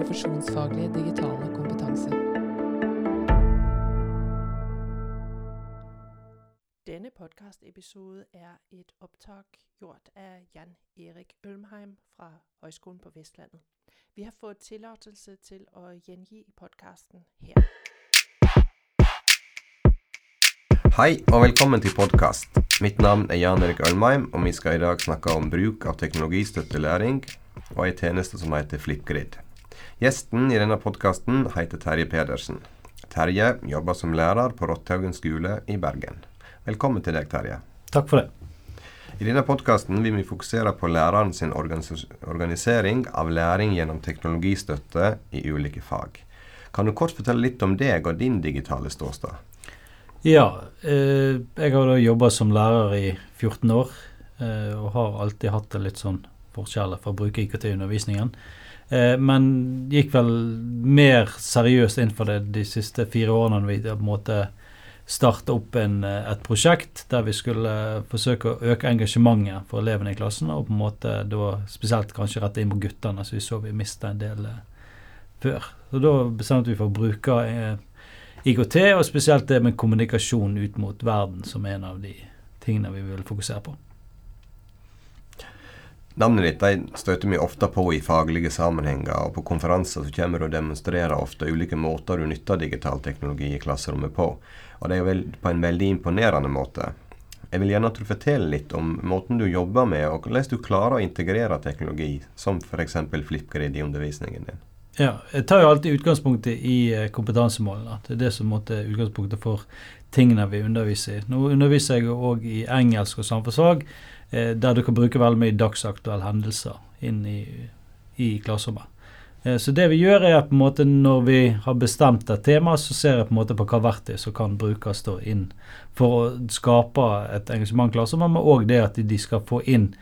profesjonsfaglige digitale kompetanse. Denne podcastepisode er et opptak gjort av Jan Erik Ølmheim fra Høgskolen på Vestlandet. Vi har fått tillatelse til å gjengi podkasten her. Hei og velkommen til podkast. Mitt navn er Jan Erik Ølmheim, og vi skal i dag snakke om bruk av teknologistøttelæring og ei tjeneste som heter Flipgrid. Gjesten i denne podkasten heter Terje Pedersen. Terje jobber som lærer på Rotthaugen skole i Bergen. Velkommen til deg, Terje. Takk for det. I denne podkasten vil vi fokusere på læreren sin organisering av læring gjennom teknologistøtte i ulike fag. Kan du kort fortelle litt om deg og din digitale ståsted? Ja, eh, jeg har da jobba som lærer i 14 år, eh, og har alltid hatt det litt sånn forskjell for å bruke IKT i undervisningen. Eh, men gikk vel mer seriøst inn for det de siste fire årene når vi på en måte starte opp en, eh, et prosjekt der vi skulle forsøke å øke engasjementet for elevene i klassen, og på en måte da spesielt kanskje rette inn på guttene, så vi så vi mista en del eh, før. Så da bestemte vi for å bruke eh, IKT, og spesielt det med kommunikasjon ut mot verden, som en av de tingene vi vil fokusere på. Navnet ditt støter vi ofte på i faglige sammenhenger, og på konferanser så kommer du og demonstrerer ofte ulike måter du nytter digital teknologi i klasserommet på. Og det er vel på en veldig imponerende måte. Jeg vil gjerne at du forteller litt om måten du jobber med, og hvordan du klarer å integrere teknologi, som f.eks. Flipgrid i undervisningen din. Ja, jeg tar jo alltid utgangspunktet i eh, kompetansemålene. Det er det som er utgangspunktet for tingene vi underviser i. Nå underviser jeg òg i engelsk og samfunnsfag, eh, der du kan bruke veldig mye dagsaktuelle hendelser inn i, i klasserommet. Eh, så det vi gjør er på en måte når vi har bestemt et tema, så ser jeg på en måte på hva verktøy som kan brukes da inn for å skape et engasjement i klasserommet, men òg det at de skal få inn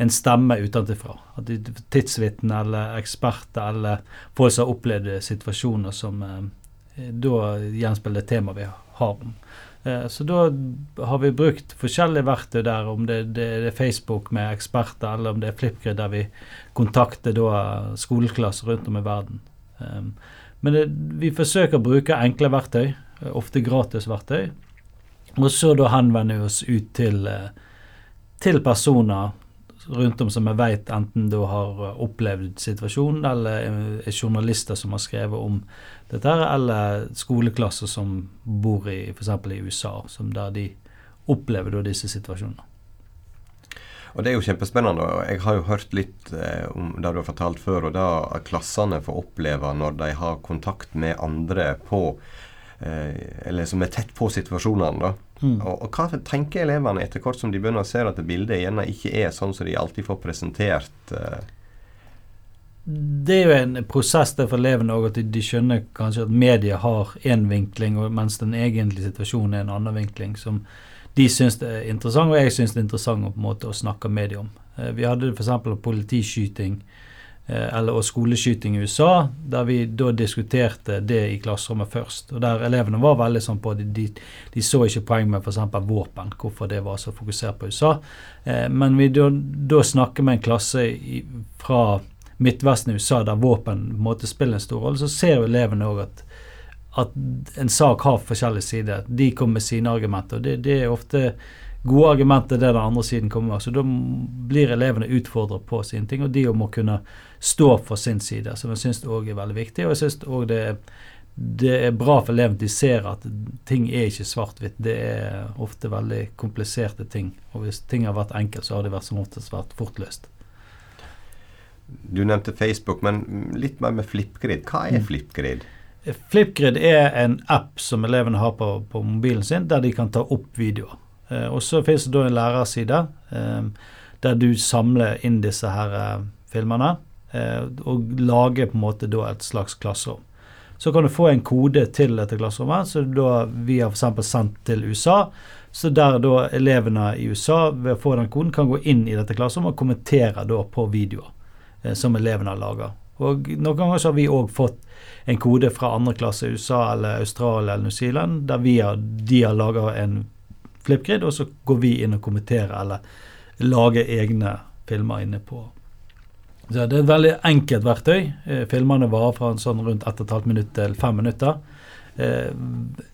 en stemme utenfra. At tidsvitner eller eksperter eller folk som har opplevd situasjoner som eh, da gjenspeiler temaet vi har om. Eh, så da har vi brukt forskjellige verktøy der, om det, det, det er Facebook med eksperter, eller om det er Flipgrid der vi kontakter da skoleklasser rundt om i verden. Eh, men det, vi forsøker å bruke enkle verktøy, eh, ofte gratis verktøy, og så da henvender vi oss ut til, eh, til personer rundt om som jeg vet enten da har opplevd situasjonen, eller er journalister som har skrevet om dette, eller skoleklasser som bor i f.eks. i USA, som der de opplever da disse situasjonene. Og Det er jo kjempespennende. og Jeg har jo hørt litt eh, om det du har fortalt før, og det klassene får oppleve når de har kontakt med andre på eh, Eller som er tett på situasjonene. da. Mm. Og, og, Hva tenker elevene etter hvert som de begynner å se at bildet gjerne ikke er sånn som de alltid får presentert? Eh? Det er jo en prosess der for elevene òg, at de, de, skjønner kanskje at media har én vinkling, mens den egentlige situasjonen er en annen vinkling. som de syns er interessant, og jeg syns det er interessant å, på en måte, å snakke med dem om. Eh, vi hadde f.eks. politiskyting eller og skoleskyting i USA, der vi da diskuterte det i klasserommet først. og Der elevene var veldig sånn på de, de, de så ikke poeng med f.eks. våpen, hvorfor det var så fokusert på USA. Eh, men vi da, da snakker med en klasse i, fra Midtvesten i USA der våpen måtte spille en stor rolle, så ser elevene òg at, at en sak har forskjellige sider. De kommer med sine argumenter. og det, det er ofte gode argumenter det den andre siden kommer med. Så da blir elevene utfordret på sine ting, og de må kunne stå for sin side, som jeg syns òg er veldig viktig. Og jeg syns òg det, det, er bra for elevene de ser at ting er ikke svart-hvitt. Det er ofte veldig kompliserte ting. Og hvis ting har vært enkelt, så har det vært som oftest vært fortløst. Du nevnte Facebook, men litt mer med Flipgrid. Hva er mm. Flipgrid? Flipgrid er en app som elevene har på, på mobilen sin, der de kan ta opp videoer. Eh, og så finnes det da en lærerside eh, der du samler inn disse her eh, filmene og lager på en måte da et slags klasserom. Så kan du få en kode til dette klasserommet, så da vi har f.eks. sendt til USA. Så der da elevene i USA ved å få den koden kan gå inn i dette klasserommet og kommentere da på videoer. Som elevene har laga. Og Noen ganger så har vi òg fått en kode fra andre klasse i USA eller Australia eller New Zealand, der har, de har laga en flipgrid, og så går vi inn og kommenterer eller lager egne filmer inne på Så det er et veldig enkelt verktøy. Eh, filmene varer fra sånn rundt 1 12 minutt til 5 minutter. Eh,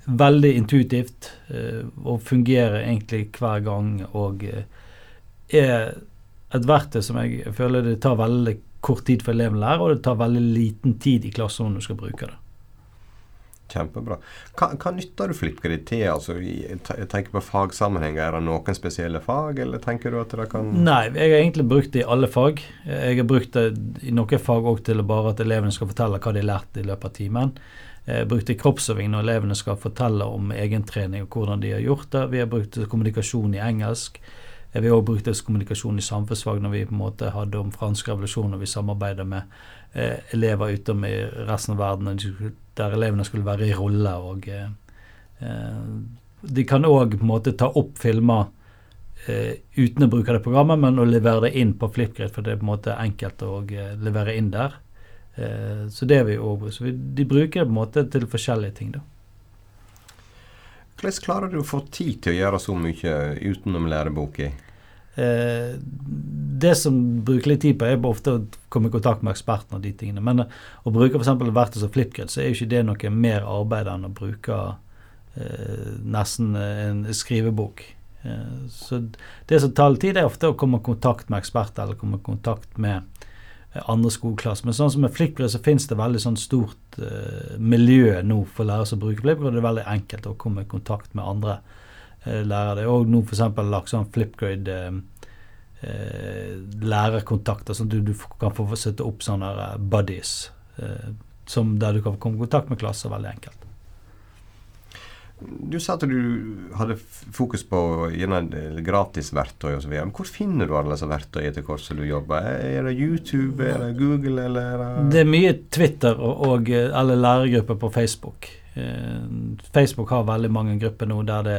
veldig intuitivt eh, og fungerer egentlig hver gang. Og er et verktøy som jeg føler det tar veldig kort tid for eleven å lære, og det tar veldig liten tid i klasserommet når du skal bruke det. Kjempebra. Hva, hva nytter du FlippGrid til? Altså, jeg tenker på fagsammenhenger. Er det noen spesielle fag, eller tenker du at det kan Nei, jeg har egentlig brukt det i alle fag. Jeg har brukt det i noen fag òg til bare at elevene skal fortelle hva de har lært i løpet av timen. Jeg har brukt det i kroppsøving når elevene skal fortelle om egentrening og hvordan de har gjort det. Vi har brukt kommunikasjon i engelsk. Vi har også brukt kommunikasjon i samfunnsfag når vi på en måte hadde om fransk revolusjon og vi samarbeidet med eh, elever utom i resten av verden der elevene skulle være i rolle. og eh, eh De kan òg ta opp filmer eh, uten å bruke det programmet, men å levere det inn på Flipgrid, for det er på en måte enkelt å eh, levere inn der. Eh, så det er vi også, så vi, De bruker det på en måte til forskjellige ting. da. Hvordan klarer du å få tid til å gjøre så mye utenom læreboka? Eh, det som bruker litt tid på, er ofte å komme i kontakt med ekspertene. og de tingene. Men eh, å bruke f.eks. verktøy som FlippGrid, så er jo ikke det noe mer arbeid enn å bruke eh, nesten en skrivebok. Eh, så det som tar litt tid, er ofte å komme i kontakt med eksperter eller komme i kontakt med andre skogklasser. Men sånn som med FlippGrid så finnes det veldig sånn stort uh, miljø nå for lærere som bruker FlippGrid. Det er veldig enkelt å komme i kontakt med andre uh, lærere. Det er òg nå f.eks. lagt sånn FlippGrid uh, lærerkontakter, sånn at du, du, kan få sette opp sånne buddies som der du kan komme i kontakt med klasser veldig enkelt. Du sa at du hadde fokus på gratisverktøy osv. Hvor finner du alle disse verktøyene etter hvert som du jobber? Er det YouTube, er det Google, eller er det Det er mye Twitter og, og eller lærergrupper på Facebook. Eh, Facebook har veldig mange grupper nå der det,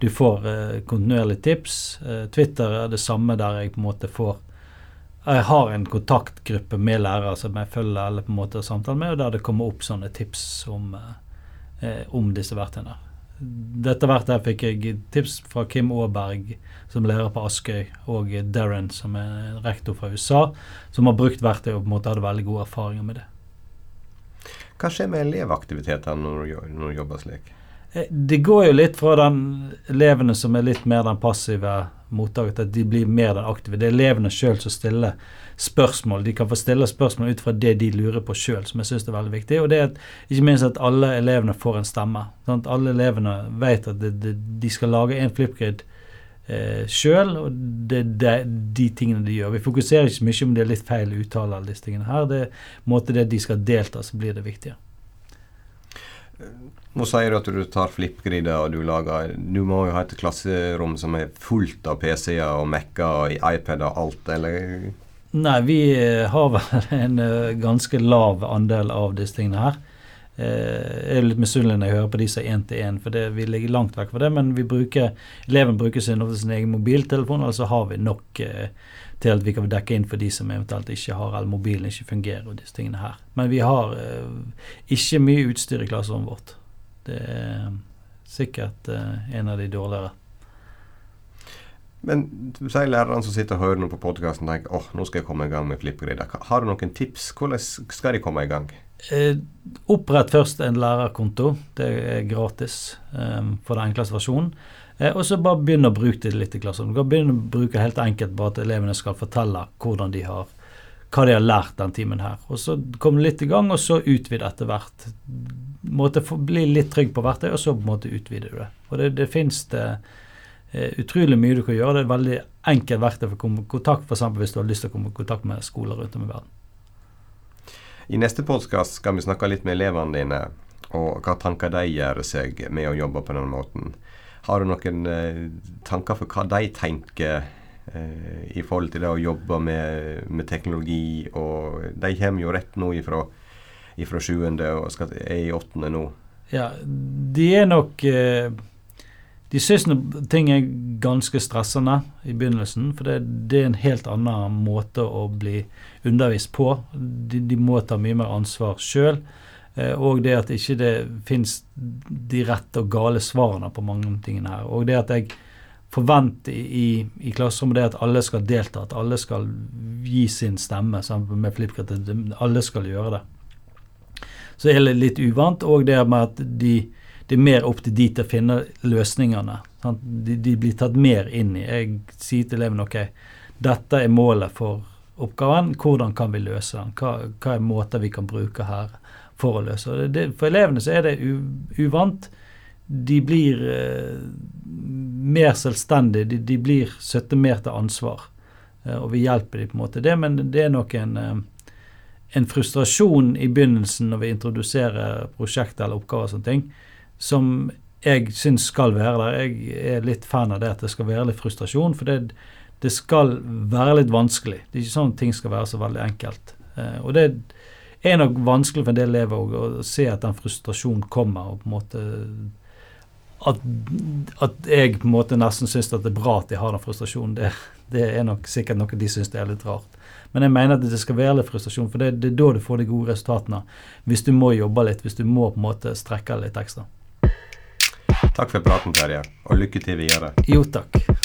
du får eh, kontinuerlig tips. Eh, Twitter er det samme der jeg på en måte får jeg har en kontaktgruppe med lærere som jeg følger eller på en måte samtaler med, og der det kommer opp sånne tips om, eh, om disse verktøyene. Dette hvert der fikk jeg tips fra Kim Aaberg, som lærer på Askøy, og Darren, som er rektor fra USA, som har brukt verktøy og på en måte hadde veldig gode erfaringer med det. Hva skjer med elevaktivitetene når, du jobber slik? Det går jo litt fra den elevene som er litt mer den passive mottaker, at de blir mer den aktive. Det er elevene sjøl som stiller spørsmål. De kan få stille spørsmål ut fra det de lurer på sjøl, som jeg syns er veldig viktig. Og det er at, ikke minst at alle elevene får en stemme. Sant? Alle elevene vet at de skal lage en flipgrid eh, sjøl, og det er de tingene de gjør. Vi fokuserer ikke så mye om det er litt feil uttale alle disse tingene her. Det er måte det de skal delta, så blir det viktige. Nå sier du at du tar flipgrider og du lager Du må jo ha et klasserom som er fullt av PC-er og Mac-er og iPad og alt, eller? Nei, vi eh, har vel en eh, ganske lav andel av disse tingene her. Eh, jeg er litt misunnelig når jeg hører på de som er én til én, for det, vi ligger langt vekk fra det. Men vi bruker, eleven bruker sin, sin egen mobiltelefon, altså har vi nok eh, til at vi kan dekke inn for de som eventuelt ikke har, eller mobilen ikke fungerer. og disse tingene her. Men vi har eh, ikke mye utstyr i klasserommet vårt. Det er sikkert eh, en av de dårligere. Men sier lærerne som sitter og hører noe på podkasten tenker åh, nå skal jeg komme i gang med flippgrida. Har du noen tips? Hvordan skal de komme i gang? Eh, opprett først en lærerkonto. Det er gratis eh, for den enkleste versjonen. Eh, og så bare begynne å bruke det litt i klassen. Du kan begynne å bruke helt enkelt bare at elevene skal fortelle hvordan de har hva de har lært den timen her. Og så kom litt i gang, og så utvid etter hvert. Måte bli litt trygg på verktøy, og så på en måte utvide du det. Og det, det finnes det Eh, utrolig mye du kan gjøre. Det er et veldig enkelt verktøy for å komme i kontakt, f.eks. hvis du har lyst til å komme i kontakt med skoler rundt om i verden. I neste podkast skal vi snakke litt med elevene dine, og hva tanker de gjør seg med å jobbe på denne måten. Har du noen eh, tanker for hva de tenker eh, i forhold til det å jobbe med, med, teknologi? Og de kommer jo rett nå ifra, ifra sjuende og skal, er i åttende nå. Ja, de er nok eh, de syns ting er ganske stressende i begynnelsen, for det, det, er en helt annen måte å bli undervist på. De, de må ta mye mer ansvar sjøl. Eh, og det at ikke det fins de rette og gale svarene på mange av tingene her. Og det at jeg forventer i, i, klasserommet det at alle skal delta, at alle skal gi sin stemme med Flipkart. Alle skal gjøre det. Så er det litt uvant. Og det med at de, det er mer opp til de til å finne løsningene. De, de blir tatt mer inn i. Jeg sier til elevene ok, dette er målet for oppgaven. Hvordan kan vi løse den? Hva, hva er måter vi kan bruke her for å løse det? det for elevene så er det u, uvant. De blir eh, mer selvstendige. De, de blir søtte mer til ansvar. Eh, og vi hjelper dem på en måte det, men det er nok en, eh, en frustrasjon i begynnelsen når vi introduserer prosjekter eller oppgaver og sånne ting, som jeg syns skal være der. Jeg er litt fan av det at det skal være litt frustrasjon. for det det skal være litt vanskelig. Det er ikke sånn at ting skal være så veldig enkelt. Eh, og det er nok vanskelig for en del elever å, å se at den frustrasjonen kommer. og på en måte at, at jeg på en måte nesten syns det er bra at de har den frustrasjonen, det, det er nok sikkert noe de syns er litt rart. Men jeg mener at det skal være litt frustrasjon, for det, det er da du får de gode resultatene. Hvis du må jobbe litt, hvis du må på en måte strekke litt ekstra. Takk for praten, Terje, og lykke til videre. Jo, takk.